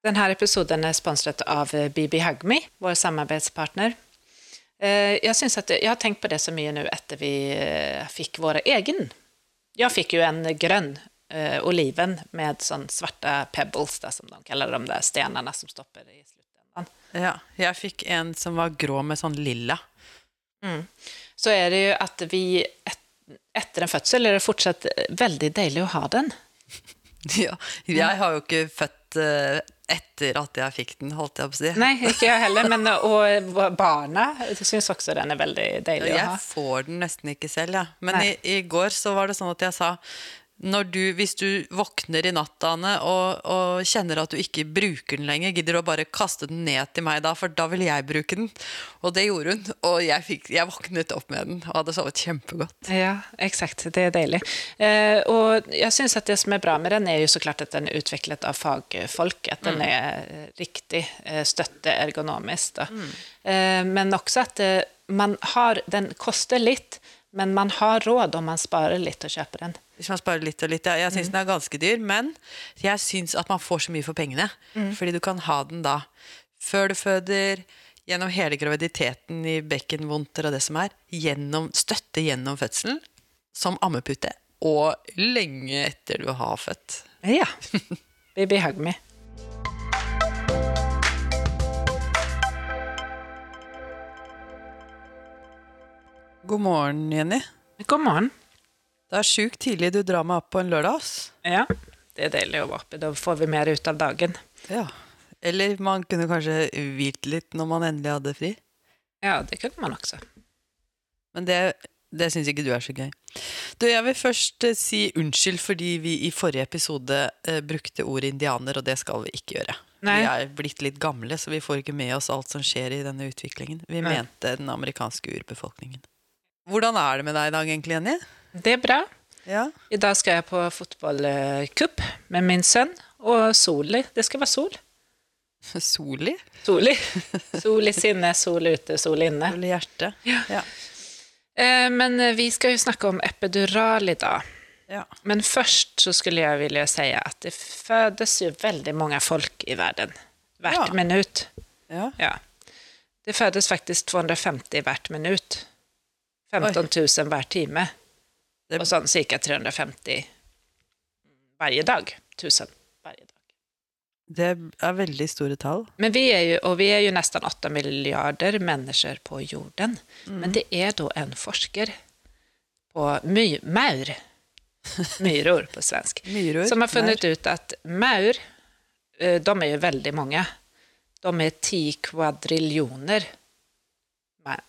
Denne episoden er sponset av BB Hugme, vår samarbeidspartner. Eh, jeg, at, jeg har tenkt på det så mye nå etter vi eh, fikk vår egen. Jeg fikk jo en grønn eh, oliven med sånn svarte pebbles, da, som de kaller de der stenene som stopper i slutten. Ja, jeg fikk en som var grå med sånn lilla. Mm. Så er det jo at vi et, etter en fødsel er det fortsatt veldig deilig å ha den. Ja, jeg har jo ikke født uh, etter at jeg fikk den, holdt jeg på å si. Nei, ikke jeg heller, men og barna syns også den er veldig deilig jeg å ha. Jeg får den nesten ikke selv, jeg. Ja. Men i, i, går så var det sånn at jeg sa du, hvis du våkner i nattaene og, og, kjenner at du ikke bruker den lenger, gidder du å bare kaste den ned til meg da, for da vil jeg bruke den. Og det gjorde hun, og jeg, fikk, jeg våknet opp med den og hadde sovet kjempegodt. Ja, eksakt. Det er deilig. Eh, og jeg syns at det som er bra med den, er jo så klart at den er utviklet av fagfolk. At den mm. er riktig eh, støtte ergonomisk. Mm. Eh, men også at eh, man har Den koster litt, men man har råd om man sparer litt og kjøper den. Hvis man sparer litt og litt. Jeg syns mm. den er ganske dyr, men jeg syns at man får så mye for pengene. Mm. Fordi du kan ha den da før du føder, gjennom hele graviditeten i bekkenvondter og det som er, gjennom, støtte gjennom fødselen, som ammepute, og lenge etter du har født. Ja. Baby hug me. God morgen, Jenny. God morgen. Det er sjukt tidlig du drar meg opp på en lørdag. ass. Ja, det er deilig å være oppe. Da får vi mer ut av dagen. Ja. Eller man kunne kanskje hvilt litt når man endelig hadde fri. Ja, det kunne man også. Men det, det syns ikke du er så gøy. Du, jeg vil først eh, si unnskyld fordi vi i forrige episode eh, brukte ordet indianer, og det skal vi ikke gjøre. Nei. Vi er blitt litt gamle, så vi får ikke med oss alt som skjer i denne utviklingen. Vi Nei. mente den amerikanske urbefolkningen. Hvordan er det med deg i dag egentlig, Jenny? Det er bra. Ja. I dag skal jeg på fotballcup med min sønn. Og Soli. Det skal være sol. Soli? Soli. Sol i sinne, sol ute, sol inne. Sol i hjertet. Ja. ja. Eh, men vi skal jo snakke om epidural i dag. Ja. Men først så skulle jeg ville si at det fødes jo veldig mange folk i verden hvert minutt. Ja. ja. Det fødes faktisk 250 hvert minutt. 15 000 hver time. Og sånn ca. 350 hver dag. 1000 hver dag. Det er veldig store tall. Men vi er jo, og vi er jo nesten 8 milliarder mennesker på jorden. Mm. Men det er da en forsker på my, maur, myror på svensk, myror, som har funnet maur. ut at maur, eh, de er jo veldig mange. De er ti kvadrillioner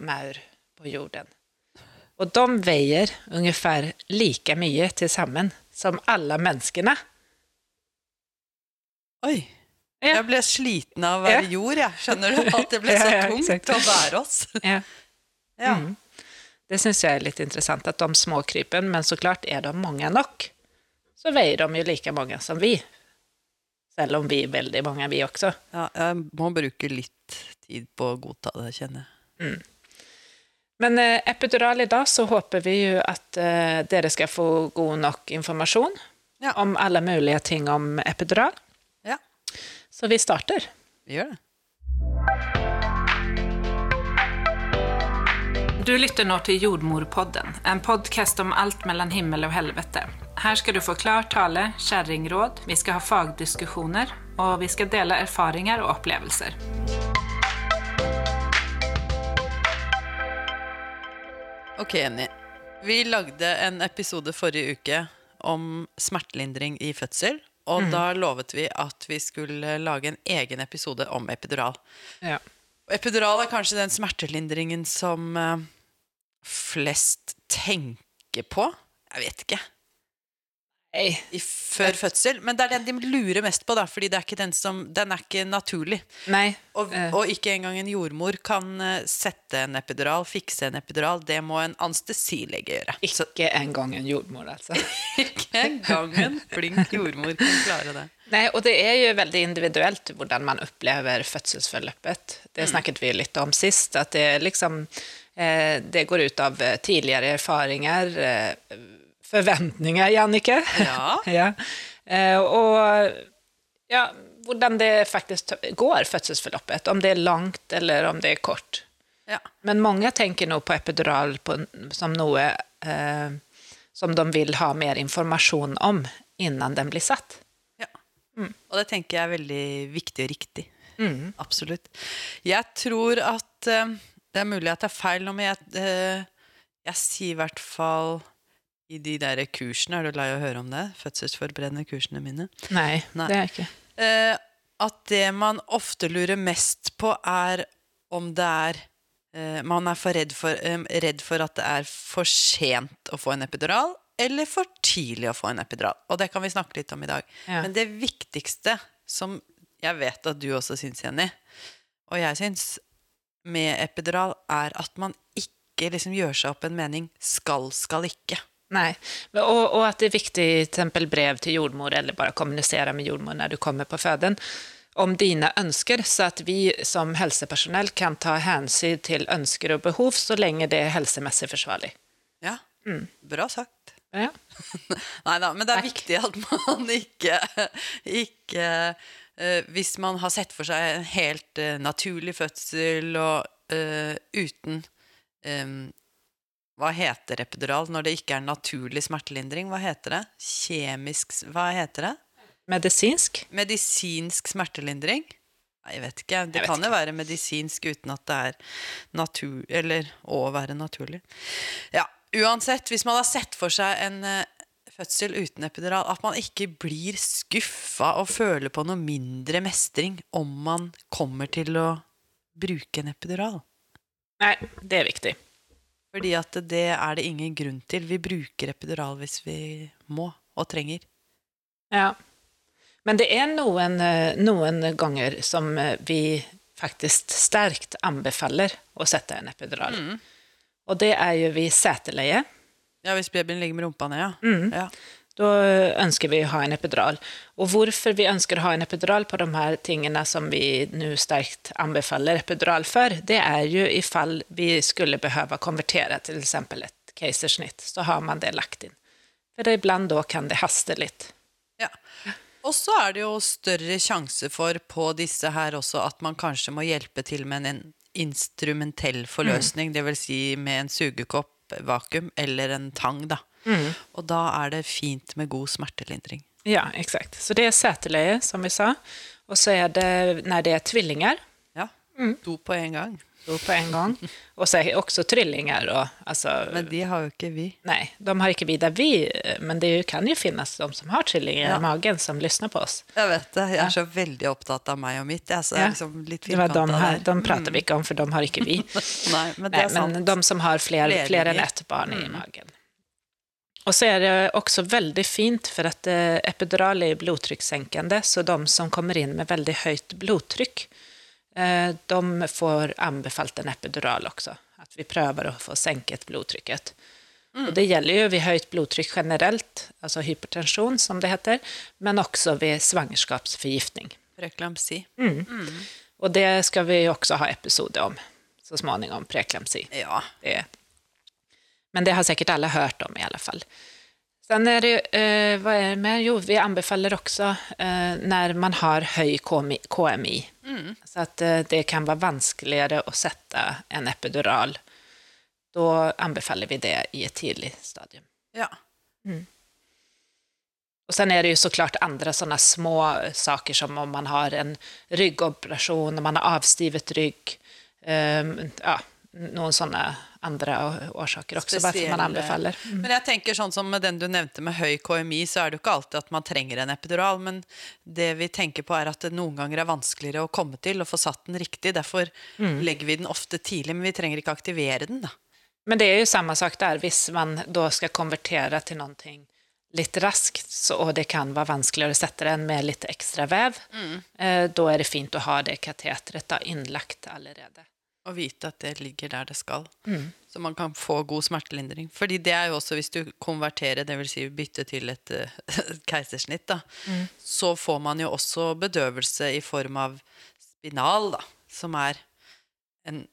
maur på jorden. Og de veier ungefär like mye til sammen som alle menneskene. Oi. Ja. Jeg ble sliten av å være ja. jord, jeg. Skjønner du? At det ble så ja, tungt å bære oss. Ja. Mm. Det syns jeg er litt interessant, at de småkrypen, men så klart er de mange nok, så veier de jo like mange som vi. Selv om vi er veldig mange, vi også. Ja, jeg må bruke litt tid på å godta det, kjenner jeg. Mm. Men eh, epidural i dag så håper vi jo at eh, dere skal få god nok informasjon ja. om alle mulige ting om epidural. Ja. Så vi starter. Vi gjør det. Du lytter nå til Jordmorpodden, en podkast om alt mellom himmel og helvete. Her skal du få klar tale, kjerringråd, vi skal ha fagdiskusjoner, og vi skal dele erfaringer og opplevelser. Ok, Jenny. Vi lagde en episode forrige uke om smertelindring i fødsel. Og mm. da lovet vi at vi skulle lage en egen episode om epidural. Ja. Epidural er kanskje den smertelindringen som uh, flest tenker på. Jeg vet ikke før fødsel. Men det er den de lurer mest på, da, fordi er den, som, den er ikke naturlig. Og, eh. og, ikke engang en jordmor kan eh, sette en epidural, fikse en epidural. Det må en anestesilege gjøre. Ikke engang en jordmor, altså. ikke engang en flink jordmor kan klare det. Nei, og det er jo veldig individuelt hvordan man opplever fødselsforløpet. Det snakket vi litt om sist, at det liksom eh, Det går ut av tidligere erfaringer forventninger, Jannike. Ja. ja. Eh, og ja, hvordan det faktisk går, fødselsforløpet. Om det er langt eller om det er kort. Ja. Men mange tenker nå på epidural på, som noe eh, som de vil ha mer informasjon om innan den blir satt. Ja. Og det tenker jeg er veldig viktig og riktig. Absolutt. Jeg tror at eh, Det er mulig at det er feil men jeg, eh, jeg sier i hvert fall i de der kursene Er du lei av å høre om det? Fødselsforberedende kursene mine. Nei, Nei. det er ikke. Eh, at det man ofte lurer mest på, er om det er eh, Man er for redd, for eh, redd for at det er for sent å få en epidural, eller for tidlig å få en epidural. Og det kan vi snakke litt om i dag. Ja. Men det viktigste, som jeg vet at du også syns, Jenny, og jeg syns med epidural, er at man ikke liksom gjør seg opp en mening skal, skal ikke. Nei, og, og at det er viktig eksempel brev til jordmor, eller bare kommunisere med jordmor når du kommer på føden, om dine ønsker, så at vi som helsepersonell kan ta hensyn til ønsker og behov så lenge det er helsemessig forsvarlig. Ja, bra sagt. Ja. Nei da, men det er Takk. viktig at man ikke, ikke uh, Hvis man har sett for seg en helt uh, naturlig fødsel og uh, uten eh, Hva heter epidural når det ikke er naturlig smertelindring? Hva heter det? Kjemisk Hva heter det? Medisinsk? Medisinsk smertelindring? Nei, jeg vet ikke. Det vet kan jo være medisinsk uten at det er natur... Eller å være naturlig. Ja, uansett, hvis man har sett for seg en eh, fødsel uten epidural, at man ikke blir skuffa og føler på noe mindre mestring om man kommer til å bruke en epidural. Nei, det er viktig. Fordi at det er det ingen grunn til. Vi bruker epidural hvis vi må og trenger. Ja. Men det er noen, eh, noen ganger som eh, vi faktisk sterkt anbefaler å sette en epidural. Og det er jo ved seteleie. Ja, hvis babyen ligger med rumpa ned, ja. ja. Da ønsker vi å ha en epidural. Og hvorfor vi ønsker å ha en epidural på de her tingene som vi nå sterkt anbefaler epidural for, det er jo ifall vi skulle behøve konvertere til eksempel et keisersnitt, så har man det lagt inn. For iblant da kan det haste litt. Ja. Og så er det jo større sjanse for på disse her også at man kanskje må hjelpe til med en instrumentell forløsning, det vil si med en sugekopp, vakuum eller en tang, da. Og da er det fint med god smertelindring. Ja, exakt. Så det er seterleie, som vi sa. Og så er det når det er tvillinger, Ja. To på en gang. To på en gang. Og så er det også trillinger. Og, altså, Men de har jo ikke vi. Nei, de har ikke vi der vi, men det kan jo finnes de som har trillinger Ja. i magen som lysner på oss. Jeg vet det. Jeg er så veldig opptatt av meg og mitt. Jeg, så Ja. liksom litt Det var de her, de prater vi ikke om, for de har ikke vi. Nei, men sant. men de som har flere, flere enn ett barn i magen. Och så är det också väldigt fint för att eh, epidural är blodtryckssänkande, så de som kommer in med väldigt höjt blodtryck, eh, de får anbefallt en epidural också. Att vi prövar att få sänket blodtrycket. Och det gäller ju vid höjt blodtryck generellt, alltså hypertension som det heter, men också vid svangerskapsförgiftning. Preklampsi. Och det ska vi också ha episoder om så småningom, preeklampsi. Ja. Det. Men det har säkert alla hört om i alla fall. Sen är det, eh, vad är det med? Jo, vi anbefaller också eh, når man har høy KMI. KMI. Så att eh, det kan være vanskeligere å sette en epidural. Da anbefaler vi det i et tidlig stadium. ja. Och sen är det ju såklart andra sådana små saker som om man har en ryggoperation, om man har avstivet rygg, ehm, ja, noen sånne andre årsaker også, bare for man anbefaler. Mm. Men jeg tenker sånn som med den du nevnte med høy KMI, så er det jo ikke alltid at man trenger en epidural, men det vi tenker på er at det noen ganger er vanskeligere å komme til og få satt den riktig. Derfor legger vi den ofte tidlig, men vi trenger ikke aktivere den, da. Men det er jo samme sak der, hvis man da skal konvertere til noe litt raskt så, og det kan være vanskeligere å sette den med litt ekstra vev, mm. eh, da er det fint å ha det kateteret innlagt allerede. Og vite at det ligger der det skal. Så man kan få god smertelindring. Fordi det er jo også hvis du konverterer, dvs. Si bytte til et et keisersnitt, da, så får man jo også bedøvelse i form av spinal, da, som er en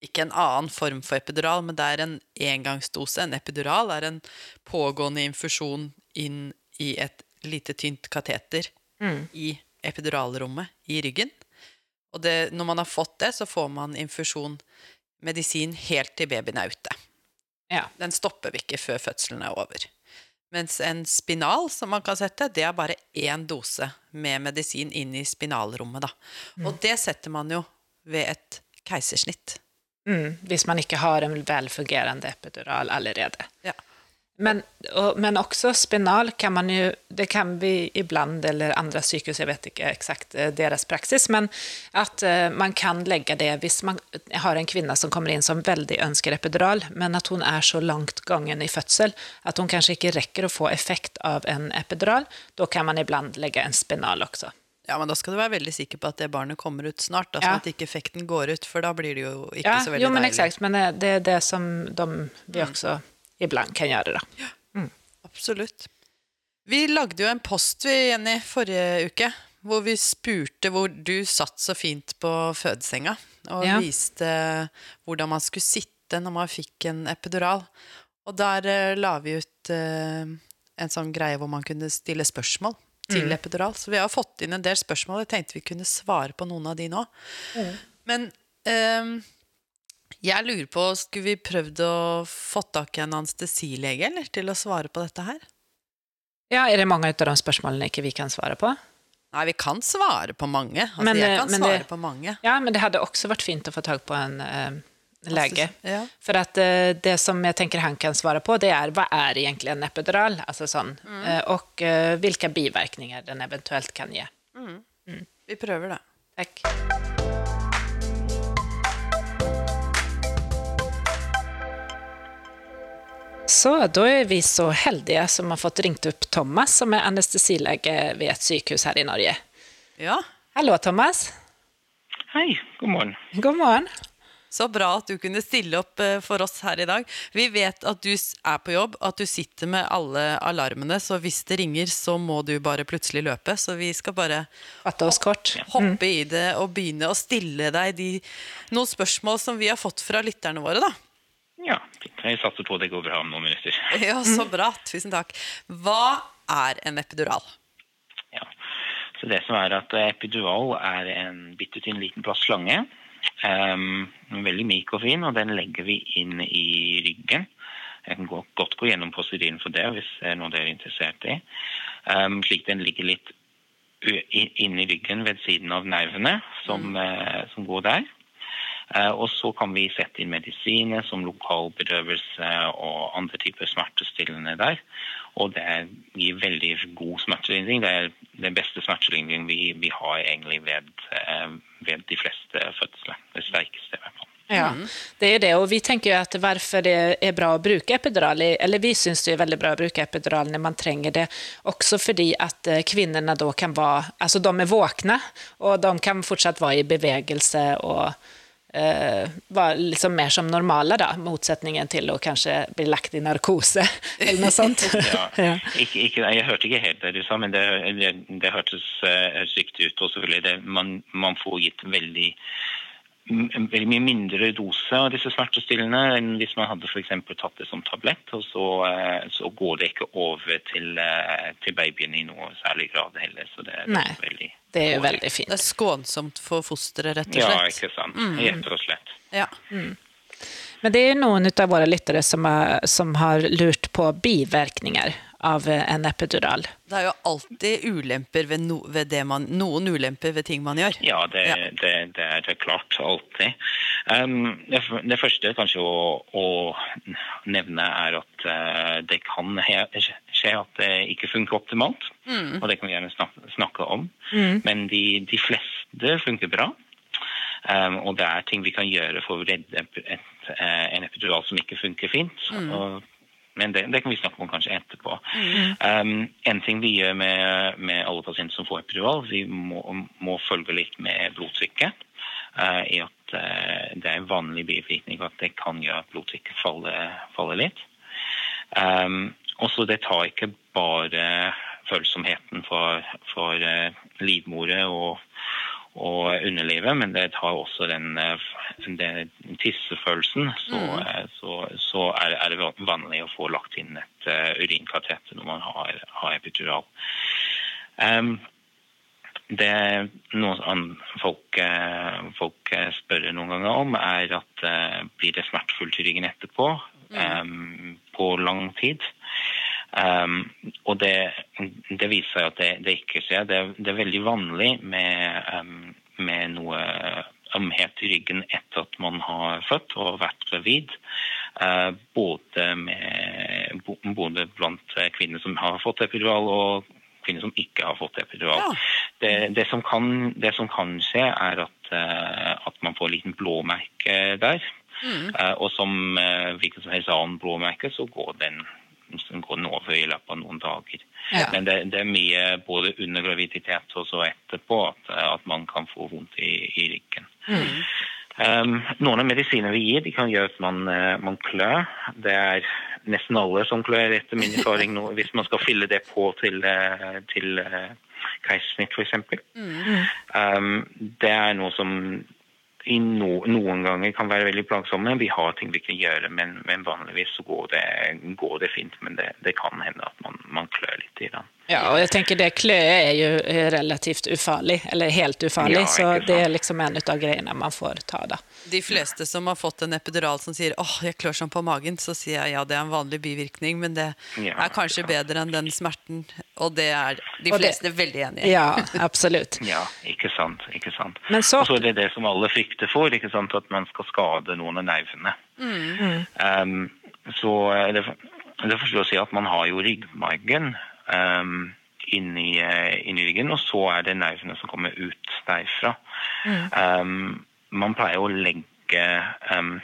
ikke en annen form for epidural, men det er en engangsdose. En epidural er en pågående infusjon inn i et lite tynt kateter i epiduralrommet i ryggen. Og det, når man har fått det, så får man infusjon medisin helt til babyen er ute. Ja. Den stopper vi ikke før fødselen er over. Mens en spinal som man kan sette, det er bare én dose med medisin inn i spinalrommet. Da. Og det setter man jo ved et keisersnitt. Mm, hvis man ikke har en velfungerende epidural allerede. Ja. Men, og, men også spinal kan man jo Det kan vi iblant, eller andre sykehus, jeg vet ikke eksakt eh, deres praksis, men at eh, man kan legge det hvis man har en kvinne som kommer inn som veldig ønsker epidural, men at hun er så langt gangen i fødsel at hun kanskje ikke rekker å få effekt av en epidural. Da kan man iblant legge en spinal også. Ja, men da skal du være veldig sikker på at det barnet kommer ut snart. Da, Ja. sånn at ikke effekten går ut, for da blir det jo ikke Ja, så veldig jo, men deilig. exakt, men eh, det er det som de, vi også iblant kan gjøre. mm. Absolutt. Vi lagde jo en post vi, Jenny, forrige uke, hvor vi spurte hvor du satt så fint på fødesenga, og Ja. viste hvordan man skulle sitte når man fikk en epidural. Og der eh, la vi ut eh, en sånn greie hvor man kunne stille spørsmål til epidural. Så vi har fått inn en del spørsmål. Jeg tenkte vi kunne svare på noen av de nå. Men eh, jeg lurer på, skulle vi prøvd å få tak i en anestesilege eller, til å svare på dette her? Ja, Er det mange av de spørsmålene ikke vi kan svare på? Nei, vi kan svare på mange. Altså, Men, jeg eh, kan svare det- på mange. Ja, men det hadde også vært fint å få tak på en eh, lege. Ja. For at eh, det som jeg tenker han kan svare på, det er hva er egentlig en epidural? Altså sånn, eh, og eh, hvilke bivirkninger den eventuelt kan gi. Vi prøver det. Takk. Så da er vi så heldige som har fått ringt opp Thomas, som er anestesilege ved et sykehus her i Norge. Ja, Hallo, Thomas. Hei, god morgen. God morgen. Så bra at du kunne stille opp eh, for oss her i dag. Vi vet at du er på jobb, at du sitter med alle alarmene, så hvis det ringer, så må du bare plutselig løpe. Så vi skal bare oss kort. hoppe i det og begynne å stille deg de, noen spørsmål som vi har fått fra lytterne våre, da. Ja, jeg satser på det går bra om noen minutter. Ja, så bra. Tusen takk. Hva er en epidural? Ja. Så det som er at epidural er en bitte tynn liten plastslange. Um, veldig myk og fin, og den legger vi inn i ryggen. Jeg kan godt, godt gå gjennom prosedyren for det hvis det er noe dere er interessert i. Um, slik den ligger litt inni ryggen ved siden av nervene som, eh, som går der. Eh, og så kan vi sette inn medisiner som lokalbedøvelse og andre typer smertestillende der. Og det gir veldig god smertelindring. Det er den beste smertelindringen vi, vi har egentlig ved, eh, ved de fleste fødsler. Det sterkeste, i hvert fall. Ja, det er det. Og vi tenker jo at hvorfor det er bra å bruke epidural, eller vi syns det er veldig bra å bruke epidural når man trenger det, også fordi at eh, kvinnene da kan være Altså, de er våkne, og de kan fortsatt være i bevegelse og eh, være liksom mer som normale, da, motsetningen til å kanskje bli lagt i narkose, eller noe sånt. Ja. ja. Ikke, ikke, jeg hørte ikke helt det du sa, men det, det, det hørtes uh, riktig ut. Og selvfølgelig, det, man, man får gitt veldig veldig mye mindre dose av disse smertestillende enn hvis man hadde for tatt det som tablett, og så, eh, så går det ikke over til, eh, til babyen i noe særlig grad heller. Så det, det er veldig Det er jo veldig Det er skånsomt for fosteret, rett og Ja, ikke sant. Rett og slett. Ja. Men det er jo noen av våre lyttere som, har- som har lurt på bivirkninger av eh, en epidural. Det er jo alltid ulemper ved, no, ved det man, noen ulemper ved ting man gjør. Ja, det, Ja. Det, det er det klart. Alltid. Um, det, det første kanskje å, å nevne er at uh, det kan skje at det ikke funker optimalt. Og det kan vi gjerne snakke, snakke om. Men de, de fleste funker bra. Um, og det er ting vi kan gjøre for å redde et, et, eh, en epidural som ikke funker fint. Og, men det, det kan vi snakke om kanskje etterpå. Um, en ting vi gjør med, med alle pasienter som får epidural, vi må, må følge litt med blodtrykket. Uh, I at uh, det er en vanlig bivirkning at det kan gjøre at blodtrykket faller, faller litt. Um, også det tar ikke bare følsomheten for, for uh, livmore og, og underlivet, men det tar også den, eh, den tissefølelsen. Så, mm. så, så er, er det vanlig å få lagt inn et uh, urinkateter når man har, har epidural. Um, det noe folk, folk, spør noen ganger om, er at blir det smertefullt i ryggen etterpå? Mm. på lang tid. Um, og det, det, viser seg at det, det ikke skjer. Det, det, er veldig vanlig med, um, med noe ømhet i ryggen etter at man har født og vært gravid. Uh, både, med, både, blant kvinner som har fått epidural og kvinner som ikke har fått epidural. Ja. Det, det, som kan, det, som kan, skje, er at, uh, at man får en liten blåmerke der. Mm. Uh, og som hvilken som helst annen blåmerke, så går den som går den over i løpet av noen dager. Ja. Men det, det, er mye både under graviditet og så etterpå at, at man kan få vondt i, i ryggen. Mm. Um, noen av medisinene vi gir, de kan gjøre at man, uh, man klør. Det er nesten alle som klør, etter min erfaring nå, hvis man skal fylle det på til, uh, til uh, keisersnitt, f.eks. Mm. Um, det er noe som no, noen ganger kan være veldig plagsomme. Vi har ting vi kan gjøre, men, men vanligvis går det, går det fint. Men det, det, kan hende at man, man klør litt i den. Ja, og jeg tenker det kløet er jo relativt ufarlig, eller helt ufarlig, ja, så det er liksom en av greiene man får ta, da. De fleste som har fått en epidural som sier 'åh, jeg klør sånn på magen', så sier jeg ja, det er en vanlig bivirkning, men det er kanskje bedre enn den smerten, og det er de fleste det, veldig enig i. Ja, absolutt. ja, ikke sant. ikke sant. Men så, og så er det det som alle frykter for, ikke sant, at man skal skade noen av nervene. Mm. Um, så det, det forstår å si at man har jo ryggmargen um, inni, uh, inni, ryggen, og så er det nervene som kommer ut derfra. Mm. Um, man pleier å legge, um,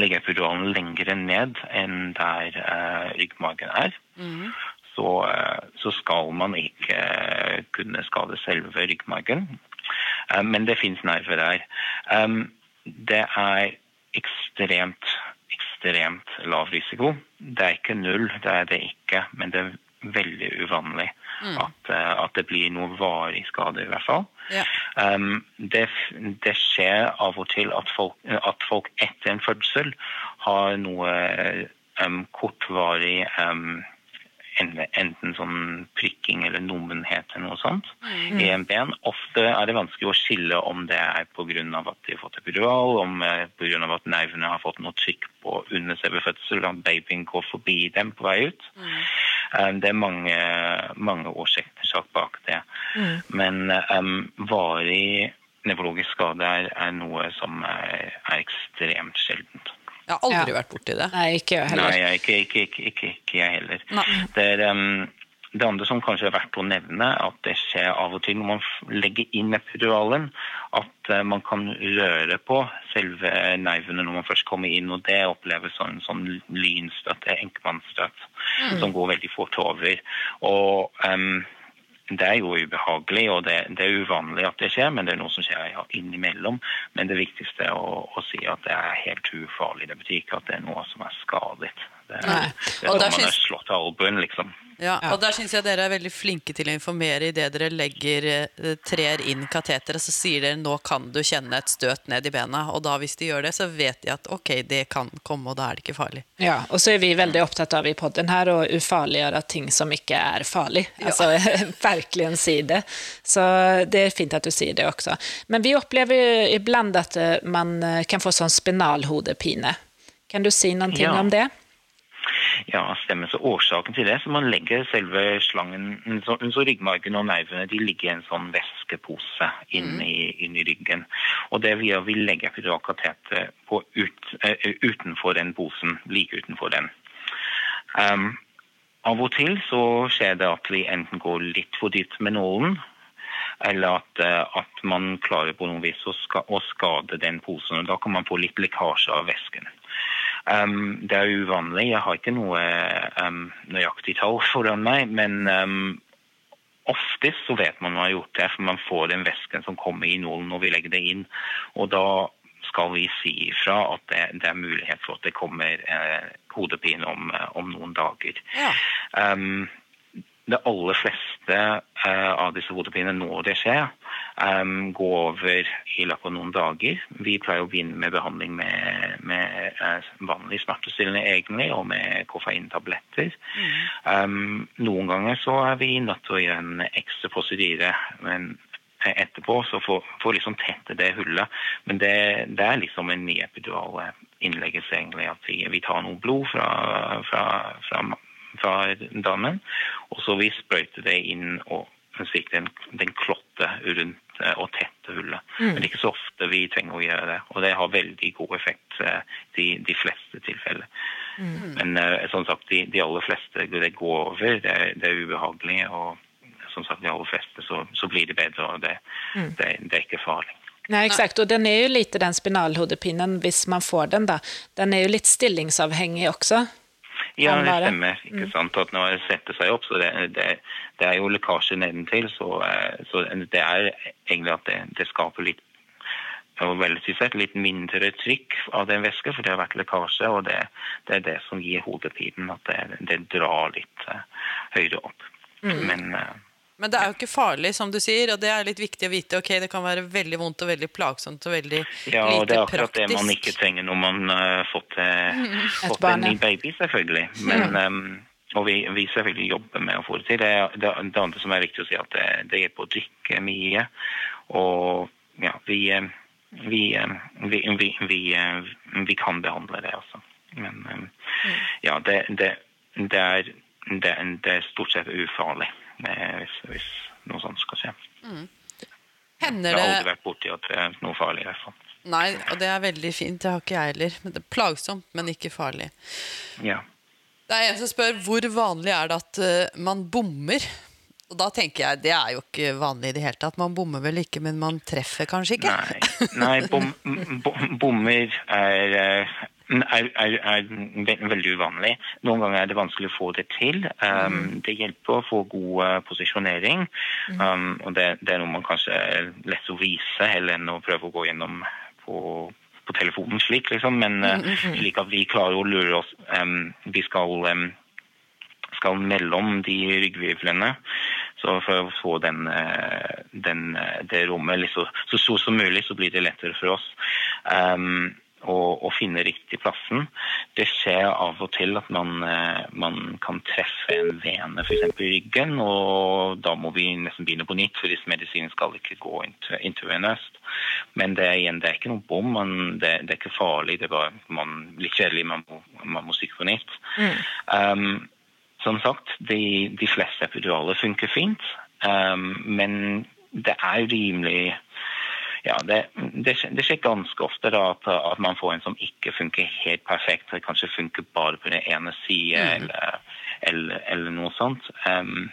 legge epiduralen lengre ned enn der uh, ryggmagen er. Mm. Så, uh, så, skal man ikke kunne skade selve ryggmargen. men det fins nerver der. Um, det er ekstremt ekstremt lav risiko. Det er ikke null, det er det ikke, men det veldig uvanlig mm. at, eh, at, det blir noe varig skade, i hvert fall. Ja. Um, det, det, skjer av og til at folk, at folk etter en fødsel har noe um, kortvarig um, enten sånn prikking eller nummenhet eller noe sånt mm. i en ben. Ofte er det vanskelig å skille om det er pga. at de har fått epidural, om eh, pga. at nervene har fått noe trykk på under selve fødselen, at babyen går forbi dem på vei ut. Mm. Um, det er mange, mange årsaker bak det. Mm. Men um, varig nevrologisk skade er, er, noe som er, er ekstremt sjeldent. Jeg har aldri ja. vært borti det. Nei, ikke jeg heller. Nei, ikke, ikke, ikke, ikke jeg heller. Det, er, um, det andre som kanskje er verdt å nevne, at det skjer av og til når man legger inn epiduralen, at uh, man kan røre på selve nervene når man først kommer inn, og det oppleves som en sånn lynstøt, enkemannsstøt, mm. som går veldig fort over. Og um, det er jo ubehagelig, og det, det, er uvanlig at det skjer, men det er noe som skjer innimellom. Men det viktigste er å, å si at det er helt ufarlig. Det betyr ikke at det er noe som er skadet. Det, det er som man er slått av albuen, liksom. Ja, og Der syns jeg dere er veldig flinke til å informere idet dere legger eh, trer inn kateteret. Så sier dere nå kan du kjenne et støt ned i bena. Og da hvis de gjør det, så vet de at ok, det kan komme, og da er det ikke farlig. Ja, og så er vi veldig opptatt av i podden her å ufarliggjøre ting som ikke er farlig. Altså virkelig si det. Så det er fint at du sier det også. Men vi opplever jo iblant at eh, man eh, kan få sånn spinalhodepine. Kan du si noe ja. om det? Ja, stemmer. Så årsaken til det så man legger selve slangen, så, så ryggmargen og nervene de ligger i en sånn væskepose inn, mm. inn, i ryggen. Og det vi gjør, vi legger epiduralkateter ut, uh, utenfor den posen, like utenfor den. Um, av og til så skjer det at vi enten går litt for dypt med nålen, eller at, uh, at man klarer på noen vis å, ska, å skade den posen. og Da kan man få litt lekkasje av væsken. Um, det er uvanlig. Jeg har ikke noe um, nøyaktig tall foran meg, men um, oftest så vet man man har gjort det, for man får den væsken som kommer i nålen når vi legger det inn. Og da skal vi si ifra at det, det, er mulighet for at det kommer eh, hodepine om, eh, om, noen dager. Ja. Um, det aller fleste uh, av disse hodepinene når det skjer, um, gå over i løpet av noen dager. Vi pleier å begynne med behandling med, med uh, vanlig smertestillende egentlig, og med koffeintabletter. Mm. Um, noen ganger så er vi nødt til å gjøre en ekstra prosedyre. Men etterpå, så for, for liksom tette det hullet. Men det, det er liksom en ny epidural innleggelse, egentlig. At vi, vi tar noe blod fra, fra, fra, fra damen, og så vi sprøyter det inn og slik den, den klotte rundt og tette hullet. Mm. Men det er ikke så ofte vi trenger å gjøre det. Og det har veldig god effekt i de fleste tilfeller. Mm. Men uh, som sagt, de, de, aller fleste det går over. Det det er ubehagelig. Og som sagt, de aller fleste så, så blir det bedre. og det, mm. det, det er ikke farlig. Nei, exakt. Og den er jo lite den spinalhodepinen, hvis man får den da. Den er jo litt stillingsavhengig også. Ja, det stemmer. ikke mm. sant? At når det setter seg opp, så det, det, det er jo lekkasje nedentil. Så, eh, så, det er egentlig at det, det skaper litt og veldig sett litt mindre trykk av den væsken, for det har vært lekkasje. Og det, det er det som gir hodepinen, at det, det drar litt uh, høyere opp. Mm. Men, uh, Men det er jo ikke farlig, som du sier, og det er litt viktig å vite. ok, Det kan være veldig vondt og veldig plagsomt og veldig ja, og det er akkurat praktisk. det man ikke trenger når man har uh, fått, mm. fått en ny baby, selvfølgelig. Men, mm. um, og vi, vi, selvfølgelig jobber med å få det til. Det, det, det andre som er viktig å si, at det, det hjelper å drikke mye. Og ja, vi vi, eh, vi, vi, eh, vi, kan behandle det, altså. Men eh, mm. ja, det, det, det, er, det, er, stort sett ufarlig hvis, hvis noe sånt skal skje. Mm. Hender det Jeg har aldri vært borti at det er noe farlig. i hvert fall. Nei, og det er veldig fint. Det har ikke jeg heller. Det er plagsomt, men ikke farlig. Ja. Det er en som spør hvor vanlig er det at man bommer og da tenker jeg, Det er jo ikke vanlig i det hele tatt. Man bommer vel ikke, men man treffer kanskje ikke? Nei, Nei bom, bommer er, er, er, er, veldig uvanlig. Noen ganger er det vanskelig å få det til. Um, mm. Det hjelper å få god uh, posisjonering. Mm. Um, og det, det, er noe man kanskje er lett å vise, heller enn å prøve å gå gjennom på, på telefonen slik, liksom. Men uh, slik at vi klarer å lure oss. Um, vi skal skal mellom de ryggvirvlene. Så for å få den, eh, den, eh, det rommet liksom, så stort som mulig, så blir det lettere for oss. Um, å, finne riktig plassen. Det skjer av og til at man, eh, man kan treffe en vene f.eks. i ryggen, og da må vi nesten begynne på nytt, for disse medisinene skal ikke gå intervenøst. Men det er, igjen, det er ikke noe bom, det, det, er ikke farlig, det er bare man, litt kjedelig, man må, man må på nytt. Mm. Um, som sagt, de, de fleste epiduraler funker fint, um, men det er rimelig ja, det, det, det, skjer ganske ofte da, at, at, man får en som ikke funker helt perfekt. Det kanskje funker bare på den ene siden, mm. eller, eller, eller, noe sånt. Um,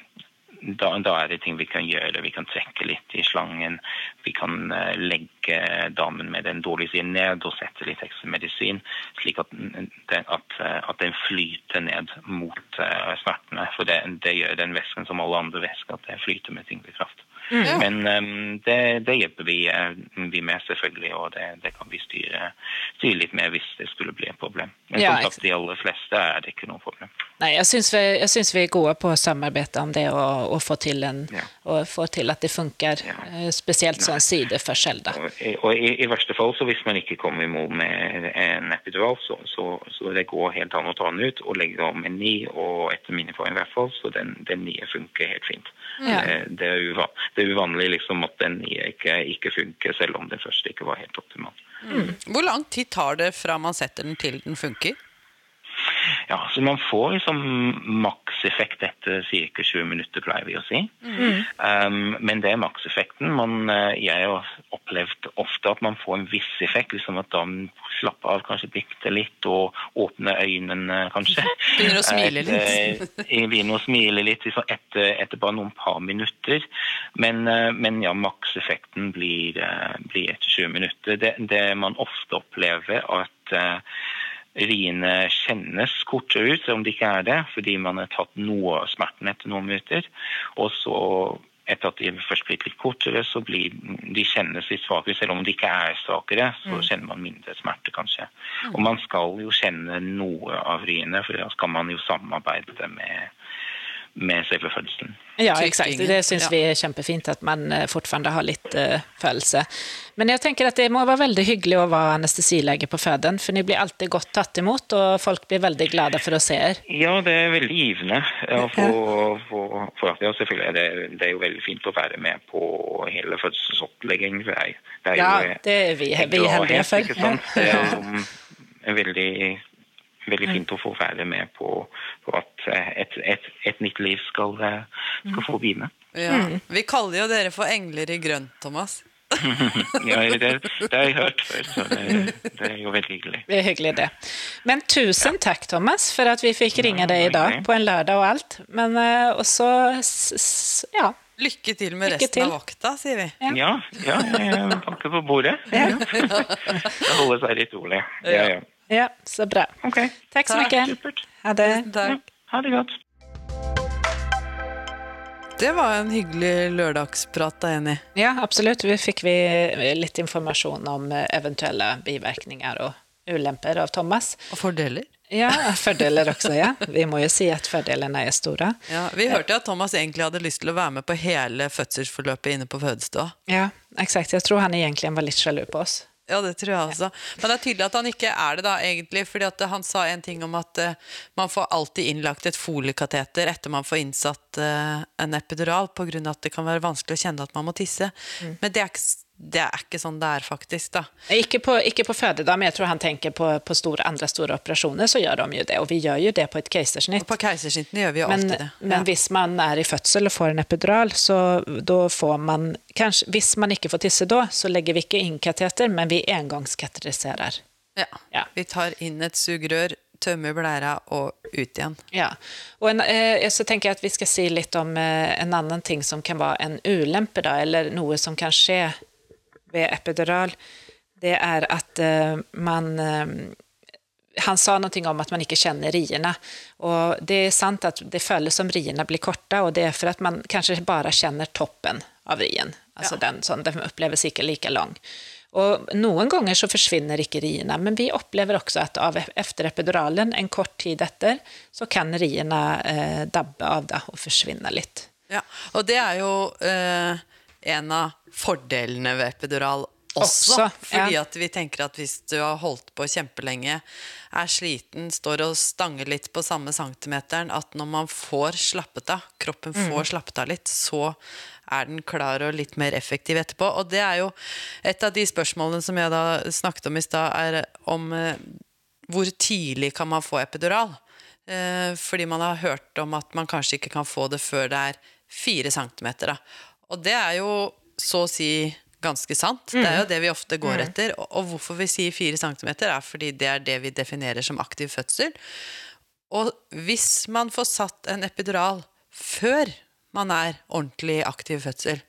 da, da, er det ting vi kan gjøre. Vi kan trekke litt i slangen. Vi kan uh, legge damen med den dårlige siden ned og sette litt ekstra medisin, slik at, den, at, eh, at den flyter ned mot uh, smertene. For det, det, gjør den væsken som alle andre væsker, at det flyter med tyngdekraft. Mm. Men um, det, det, hjelper vi, uh, vi, med, selvfølgelig, og det, det kan vi styre, styre, litt med hvis det skulle bli et problem. Men ja, som sagt, de aller fleste er det ikke noe problem. Nei, jeg syns vi, vi, er gode på å samarbeide om det og, og få, til en, ja. og få til at det funker. Ja. Eh, spesielt sånn sideforskjell. Da. Og, og i, i, verste fall, så hvis man ikke kommer i mål med en epidural, så, så, så, det går helt an å ta den ut og legge om en ny, og etter mine erfaring i hvert fall, så den, den nye funker helt fint. Ja. Det, det, er uvanlig, det, er uvanlig liksom at den ikke, ikke, funker, selv om den første ikke var helt optimal. Mm. Hvor lang tid tar det fra man setter den til den funker? Ja, så Man får liksom makseffekt etter ca. 20 minutter, pleier vi å si. Mm. Um, men det er makseffekten. Man, eh, jeg har opplevd ofte at man får en viss effekt. liksom At da slapper av kanskje bitte litt og åpner øynene, kanskje. Begynner å smile litt. Begynner å smile litt liksom etter, etter, bare noen par minutter. Men, eh, men ja, makseffekten blir, eh, blir, etter 20 minutter. Det, det man ofte opplever, at riene kjennes kortere ut, om det ikke er det, fordi man har tatt noe av smerten etter noen minutter. Og så, etter at de først blir litt kortere, så blir de kjennes litt svakere. Selv om de ikke er svakere, så mm. kjenner man mindre smerte, kanskje. Mm. Og man skal jo kjenne noe av riene, for da skal man jo samarbeide med med selve fødselen. Ja, exakt. Det syns ja. vi er kjempefint, at man eh, fortsatt har litt uh, følelse. Men jeg tenker at det må være veldig hyggelig å være anestesilege på føden, for dere blir alltid godt tatt imot, og folk blir veldig glade for å se dere. Ja, det er veldig givende. Ja, for, for, for, ja, selvfølgelig er det, det, er jo veldig fint å være med på hele fødselsoppleggingen. Det er, det er ja, det er vi, vi heldige for. Det er jo veldig veldig fint å få være med på, på at eh, et, et, et, nytt liv skal, eh, skal få begynne. Ja. Mm. Vi kaller jo dere for engler i grønt, Thomas. ja, det, det, har jeg hørt før, så det, det, er jo veldig hyggelig. Det er hyggelig, det. Men tusen ja. takk, Thomas, for at vi fikk ringe deg i dag på en lørdag og alt. Men uh, også ja. Lykke til med Lykke resten til. av vakta, sier vi. Ja, ja, ja jeg banker på bordet. Ja. det holder seg litt rolig. Ja, ja. Ja, så bra. Okay. Takk så mye. Ha det. Ja, ha det godt. Det var en hyggelig lørdagsprat, da, Jenny. Ja, absolutt. Vi fikk vi litt informasjon om eventuelle bivirkninger og ulemper av Thomas. Og fordeler. Ja, fordeler også, ja. Vi må jo si at fordelene er store. Ja, Vi hørte at Thomas egentlig hadde lyst til å være med på hele fødselsforløpet inne på fødestua. Ja, eksakt. Jeg tror han egentlig var litt sjalu på oss. Ja, det tror jeg også. Men det er tydelig at han ikke er det, da, egentlig. fordi at han sa en ting om at uh, man får alltid innlagt et foliekateter etter man får innsatt uh, en epidural, pga. at det kan være vanskelig å kjenne at man må tisse. Mm. Men det er ikke det er ikke sånn det er, faktisk. da. Ikke på, ikke på føde, da, men jeg tror han tenker på, på store, andre store operasjoner, så gjør de jo det. Og vi gjør jo det på et keisersnitt. på keisersnittene gjør vi jo men, alltid det. Ja. Men hvis man er i fødsel og får en epidural, så da får man kanskje, Hvis man ikke får tisse da, så legger vi ikke inn kateter, men vi engangskateteriserer. Ja. ja. Vi tar inn et sugerør tømme blæra og ut igjen. Ja, og en, eh, Så tenker jeg at vi skal si litt om eh, en annen ting som kan være en ulempe, da, eller noe som kan skje ved epidural, det er at uh, man uh, han sa noe om at man ikke kjenner riene. Og det er sant at det føles som riene blir korte, og det er for at man kanskje bare kjenner toppen av rien. Altså ja. den, sånn, den oppleves ikke like lang. Og Noen ganger så forsvinner ikke riene, men vi opplever også at av, etter epiduralen, en kort tid etter, så kan riene eh, dabbe av det og forsvinne litt. Ja, og det er jo eh, en av fordelene ved epidural også. også fordi ja. at vi tenker at hvis du har holdt på kjempelenge, er sliten, står og stanger litt på samme centimeteren, at når man får slappet av, kroppen får mm. slappet av litt, så er den klar og litt mer effektiv etterpå. Og det er jo et av de spørsmålene som jeg da snakket om i stad, er om eh, hvor tidlig kan man få epidural? Eh, fordi man har hørt om at man kanskje ikke kan få det før det er fire centimeter. Da. Og det er jo så å si ganske sant. Mm. Det er jo mm. det vi ofte går mm. etter. Og, hvorfor vi sier 4 cm, er fordi det er det vi definerer som aktiv fødsel. Og hvis man får satt en epidural før man er ordentlig aktiv fødsel,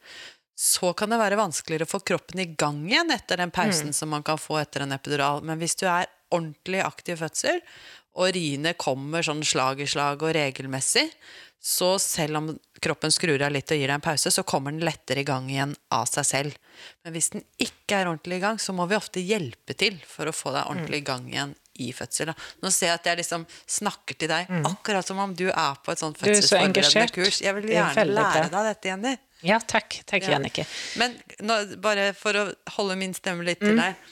så kan det være vanskeligere å få kroppen i gang igjen etter den pausen mm. som man kan få etter en epidural. Men hvis du er ordentlig aktiv fødsel, og riene kommer sånn slag i slag og regelmessig, så selv om kroppen skrur av litt og gir deg en pause, så kommer den lettere i gang igjen av seg selv. Men hvis den ikke er ordentlig i gang, så må vi ofte hjelpe til for å få deg ordentlig i gang igjen i fødsel. Nå ser jeg at jeg liksom snakker til deg, mm. akkurat som om du er på et sånt fødselsforberedende kurs. Jeg vil gjerne lære deg dette, Jenny. Ja, takk. Takk, ja. Jannike. Men nå, bare for å holde min stemme litt til mm.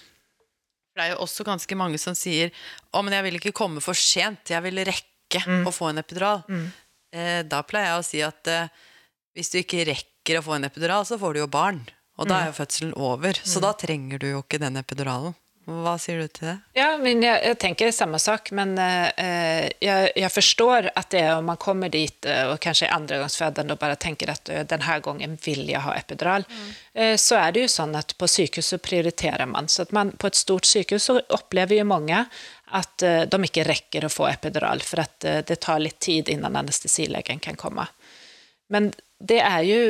Det er jo også ganske mange som sier å, men jeg vil ikke komme for sent, jeg vil rekke mm. å få en epidural. Mm. Eh, da pleier jeg å si at eh, hvis du ikke rekker å få en epidural, så får du jo barn. Og da er jo mm. fødselen over. Så mm. da trenger du jo ikke den epiduralen. Hva sier du til det? Ja, men jeg, jeg tenker samme sak, men eh, jeg, jeg, forstår at det er om man kommer dit eh, og kanskje er andregangsfødende og bare tenker at uh, denne gangen vil jeg ha epidural, mm. eh, så er det jo sånn at på sykehuset prioriterer man. Så at man på et stort sykehus så opplever jo mange at uh, de ikke rekker å få epidural, for at det tar litt tid innan anestesilegen kan komme. Men det er jo,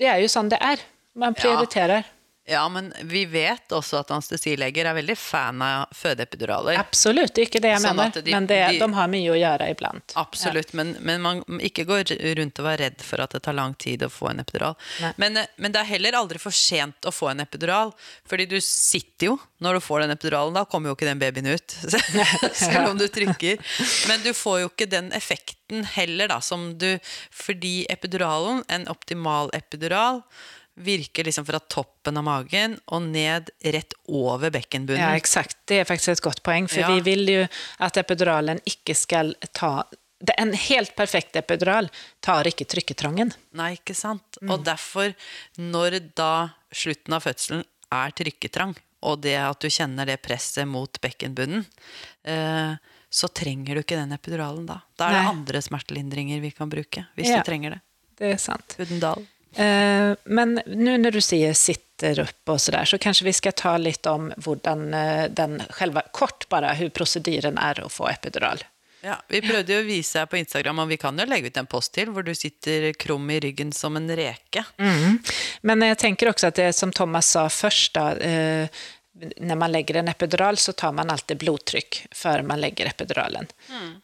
det er jo sånn det er. Man prioriterer. Ja. Ja, men vi vet også at anestesileger er veldig fan av fødeepiduraler. Absolutt, det er ikke det jeg Sånn mener. de- men det, de- de har mye å gjøre iblant. Absolutt, men, men man ikke går rundt og være redd for at det tar lang tid å få en epidural. Men, eh, men det er heller aldri for sent å få en epidural, fordi du sitter jo når du får den epiduralen. Da kommer jo ikke den babyen ut, selv om du trykker. Men du får jo ikke den effekten heller, da, som du Fordi epiduralen, en optimal epidural, virker liksom fra toppen av magen og ned rett over bekkenbunnen. Ja, eksakt. Det er faktisk et godt poeng, for Ja. vi vil jo at epiduralen ikke skal ta En helt perfekt epidural tar ikke trykketrangen. Nei, ikke sant? Og derfor, når da slutten av fødselen er trykketrang, og det at du kjenner det presset mot bekkenbunnen, eh, så trenger du ikke den epiduralen da. Da er det andre smertelindringer vi kan bruke, hvis Ja. du trenger det. Det er sant. Budendal. Eh, men nå når du sier 'sitter opp' og sådär, så kanskje vi skal ta litt om hvordan eh, den själva, kort bare, hvordan prosedyren er å få epidural. Ja, vi prøvde jo å vise her på Instagram, og vi kan jo legge ut en post til, hvor du sitter krum i ryggen som en reke. Men jeg tenker også at det som Thomas sa først, da, når man legger en epidural, så tar man alltid blodtrykk før man legger epiduralen.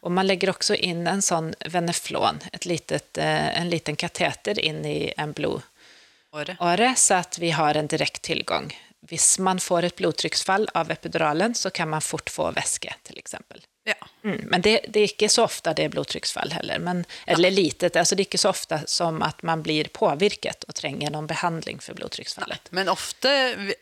Og man legger også inn en sånn veneflon, et litet, eh, en liten kateter inn i en blodåre, så at vi har en direkt tilgang. Hvis man får et blodtrykksfall av epiduralen, så kan man fort få væske, til eksempel. Ja. Mm, men det, det er ikke så ofte det er blodtrykksfall heller. Men, eller litet. Altså det er ikke så ofte som at man blir påvirket og trenger noen behandling for blodtrykksfallet. Men ofte,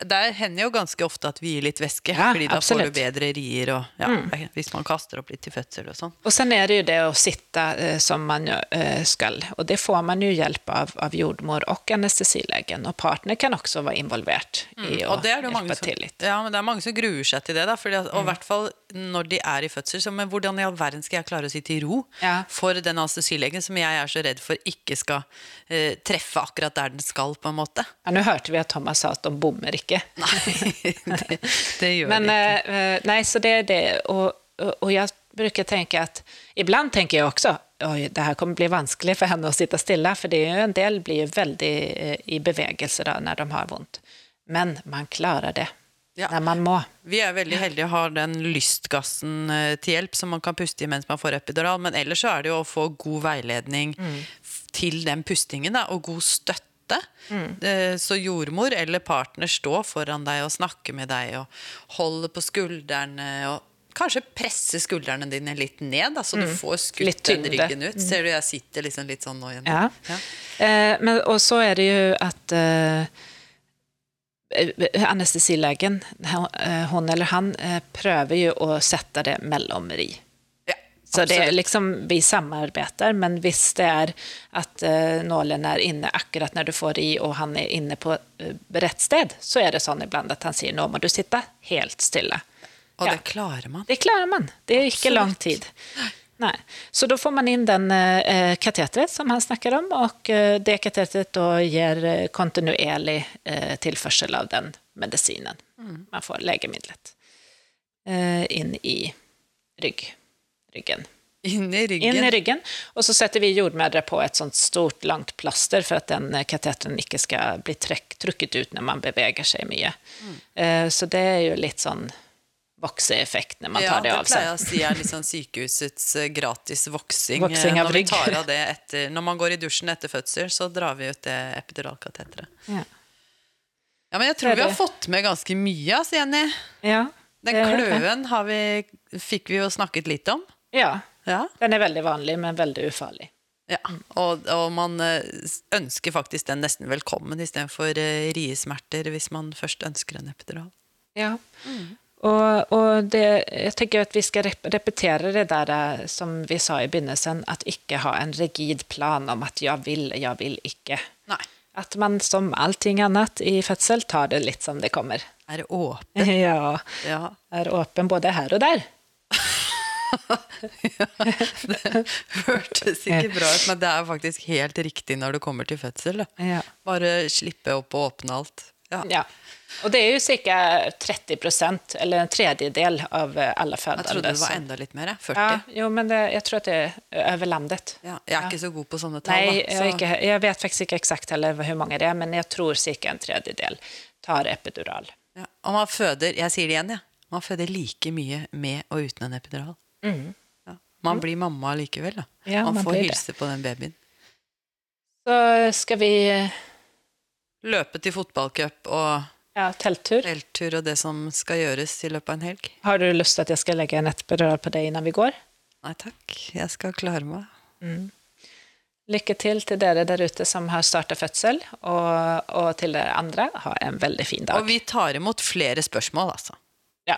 det hender jo ganske ofte at vi gir litt væske, Ja, fordi da får du bedre rier, og ja, hvis man kaster opp litt til fødsel og sånn. Og sen er det jo det å sitte eh, som man eh, skal. Og det får man jo hjelp av, av jordmor og anestesilegen. Og partner kan også være involvert i å Og det er det jo mange hjelpe som, til litt. ja, men det er mange som gruer seg til det. Da, fordi, at- og i hvert fall når de er i fødsel. Så, men hvordan i all verden skal jeg klare å sitte i ro Ja. for den anestesilegen som jeg er så redd for ikke skal eh, treffe akkurat der den skal, på en måte? Ja, Nå hørte vi at Thomas sa at de bommer ikke. Nei, det, det gjør Men de ikke. eh, nei, så det er det. Og, og, og jeg bruker tenke at ibland tenker jeg også oj, det her kommer bli vanskelig for henne å sitte stille, for det er jo en del blir jo väldigt eh, i bevegelse da, når de har vondt. Men man klarer det Ja. när man må. Vi er veldig heldige og har den lystgassen eh, til hjelp som man kan puste i mens man får epidural. Men ellers så er det jo å få god veiledning mm. til den pustingen, da, og god støtte. Mm. Så jordmor eller partner står foran deg og snakker med deg og holder på skuldrene. og Kanskje presse skuldrene dine litt ned, da, så du får skutt den ryggen ut. Ser du jeg sitter liksom litt sånn nå igjen? Ja. Eh, men, og så er det jo at eh, anestesilegen, hon, eh, eller han, prøver jo å sette det mellom ri. Ja, Så det er liksom, vi samarbeider, men hvis det er at nålen er inne akkurat når du får i, og han er inne på rett sted, så er det sånn iblant at han sier nå må du sitte helt stille. Og Ja. det klarer man. Det klarer man. Det er ikke Absolutt. lang tid. Nei. Så da får man inn den eh, kateteret som han snakker om, og eh, det kateteret da gir uh, kontinuerlig eh, tilførsel av den medisinen. Man får legemiddelet eh, inn i rygg, ryggen. Inn i ryggen. inn i ryggen. Og så setter vi jordmødre på et sånt stort, langt plaster for at den eh, kateteren ikke skal bli trukket ut når man beveger seg mye. Eh, så det er jo litt sånn vokseeffekt når man tar det av seg. Ja, det pleier jeg å si er liksom sykehusets eh, gratis voksing. Voksing eh, av når, vi tar av det etter, når man går i dusjen etter fødsel, så drar vi ut det epiduralkateteret. Ja. Ja, men jeg tror vi har fått med ganske mye, altså, Jenny. Ja, Den kløen har vi, fikk vi jo snakket litt om. Ja, Ja. den er veldig vanlig, men veldig ufarlig. ja. Og, og man eh, ønsker faktisk den nesten velkommen istedenfor riesmerter hvis man først ønsker en epidural. Ja. Og, og det, jeg tenker at vi skal rep repetere det der eh, som vi sa i begynnelsen, at ikke ha en rigid plan om at jeg vil, jeg vil ikke. Nei. At man som allting annet i fødsel tar det litt som det kommer. Er åpen? Ja, Ja. er åpen både her og der. ja, Det hørtes ikke bra ut, men det er faktisk helt riktig når det kommer til fødsel. Ja. Bare slippe opp og åpne alt. Ja. Ja. Og det er jo ca. 30% eller en tredjedel av alle fødende. Jeg trodde det var enda litt mer. 40. Ja, jo, men det, jeg tror at det er over landet. Ja, jeg er Ja. ikke så god på sånne tall. Nei, jeg, så- er ikke, jeg vet faktisk ikke eksakt heller hvor mange det er, men jeg tror ca. en tredjedel. tar epidural. Ja. Og man føder jeg sier det igjen, ja. man føder like mye med og uten en epidural. Mm. Ja. Man blir mamma likevel. Da. Ja, man, man får hilse det. på den babyen. Så skal vi Løpe til fotballcup og ja, telttur. telttur og det som skal gjøres i løpet av en helg. Har du lyst til at jeg skal legge en epidural på deg innan vi går? Nei takk, jeg skal klare meg. Lykke til til dere der ute som har starta fødsel, og, og til dere andre, ha en veldig fin dag. Og vi tar imot flere spørsmål, altså. Ja,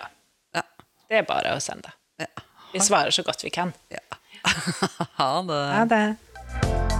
Ja. det er bare å sende. ja. Vi svarer så godt vi kan. ja. ha det. Ha det.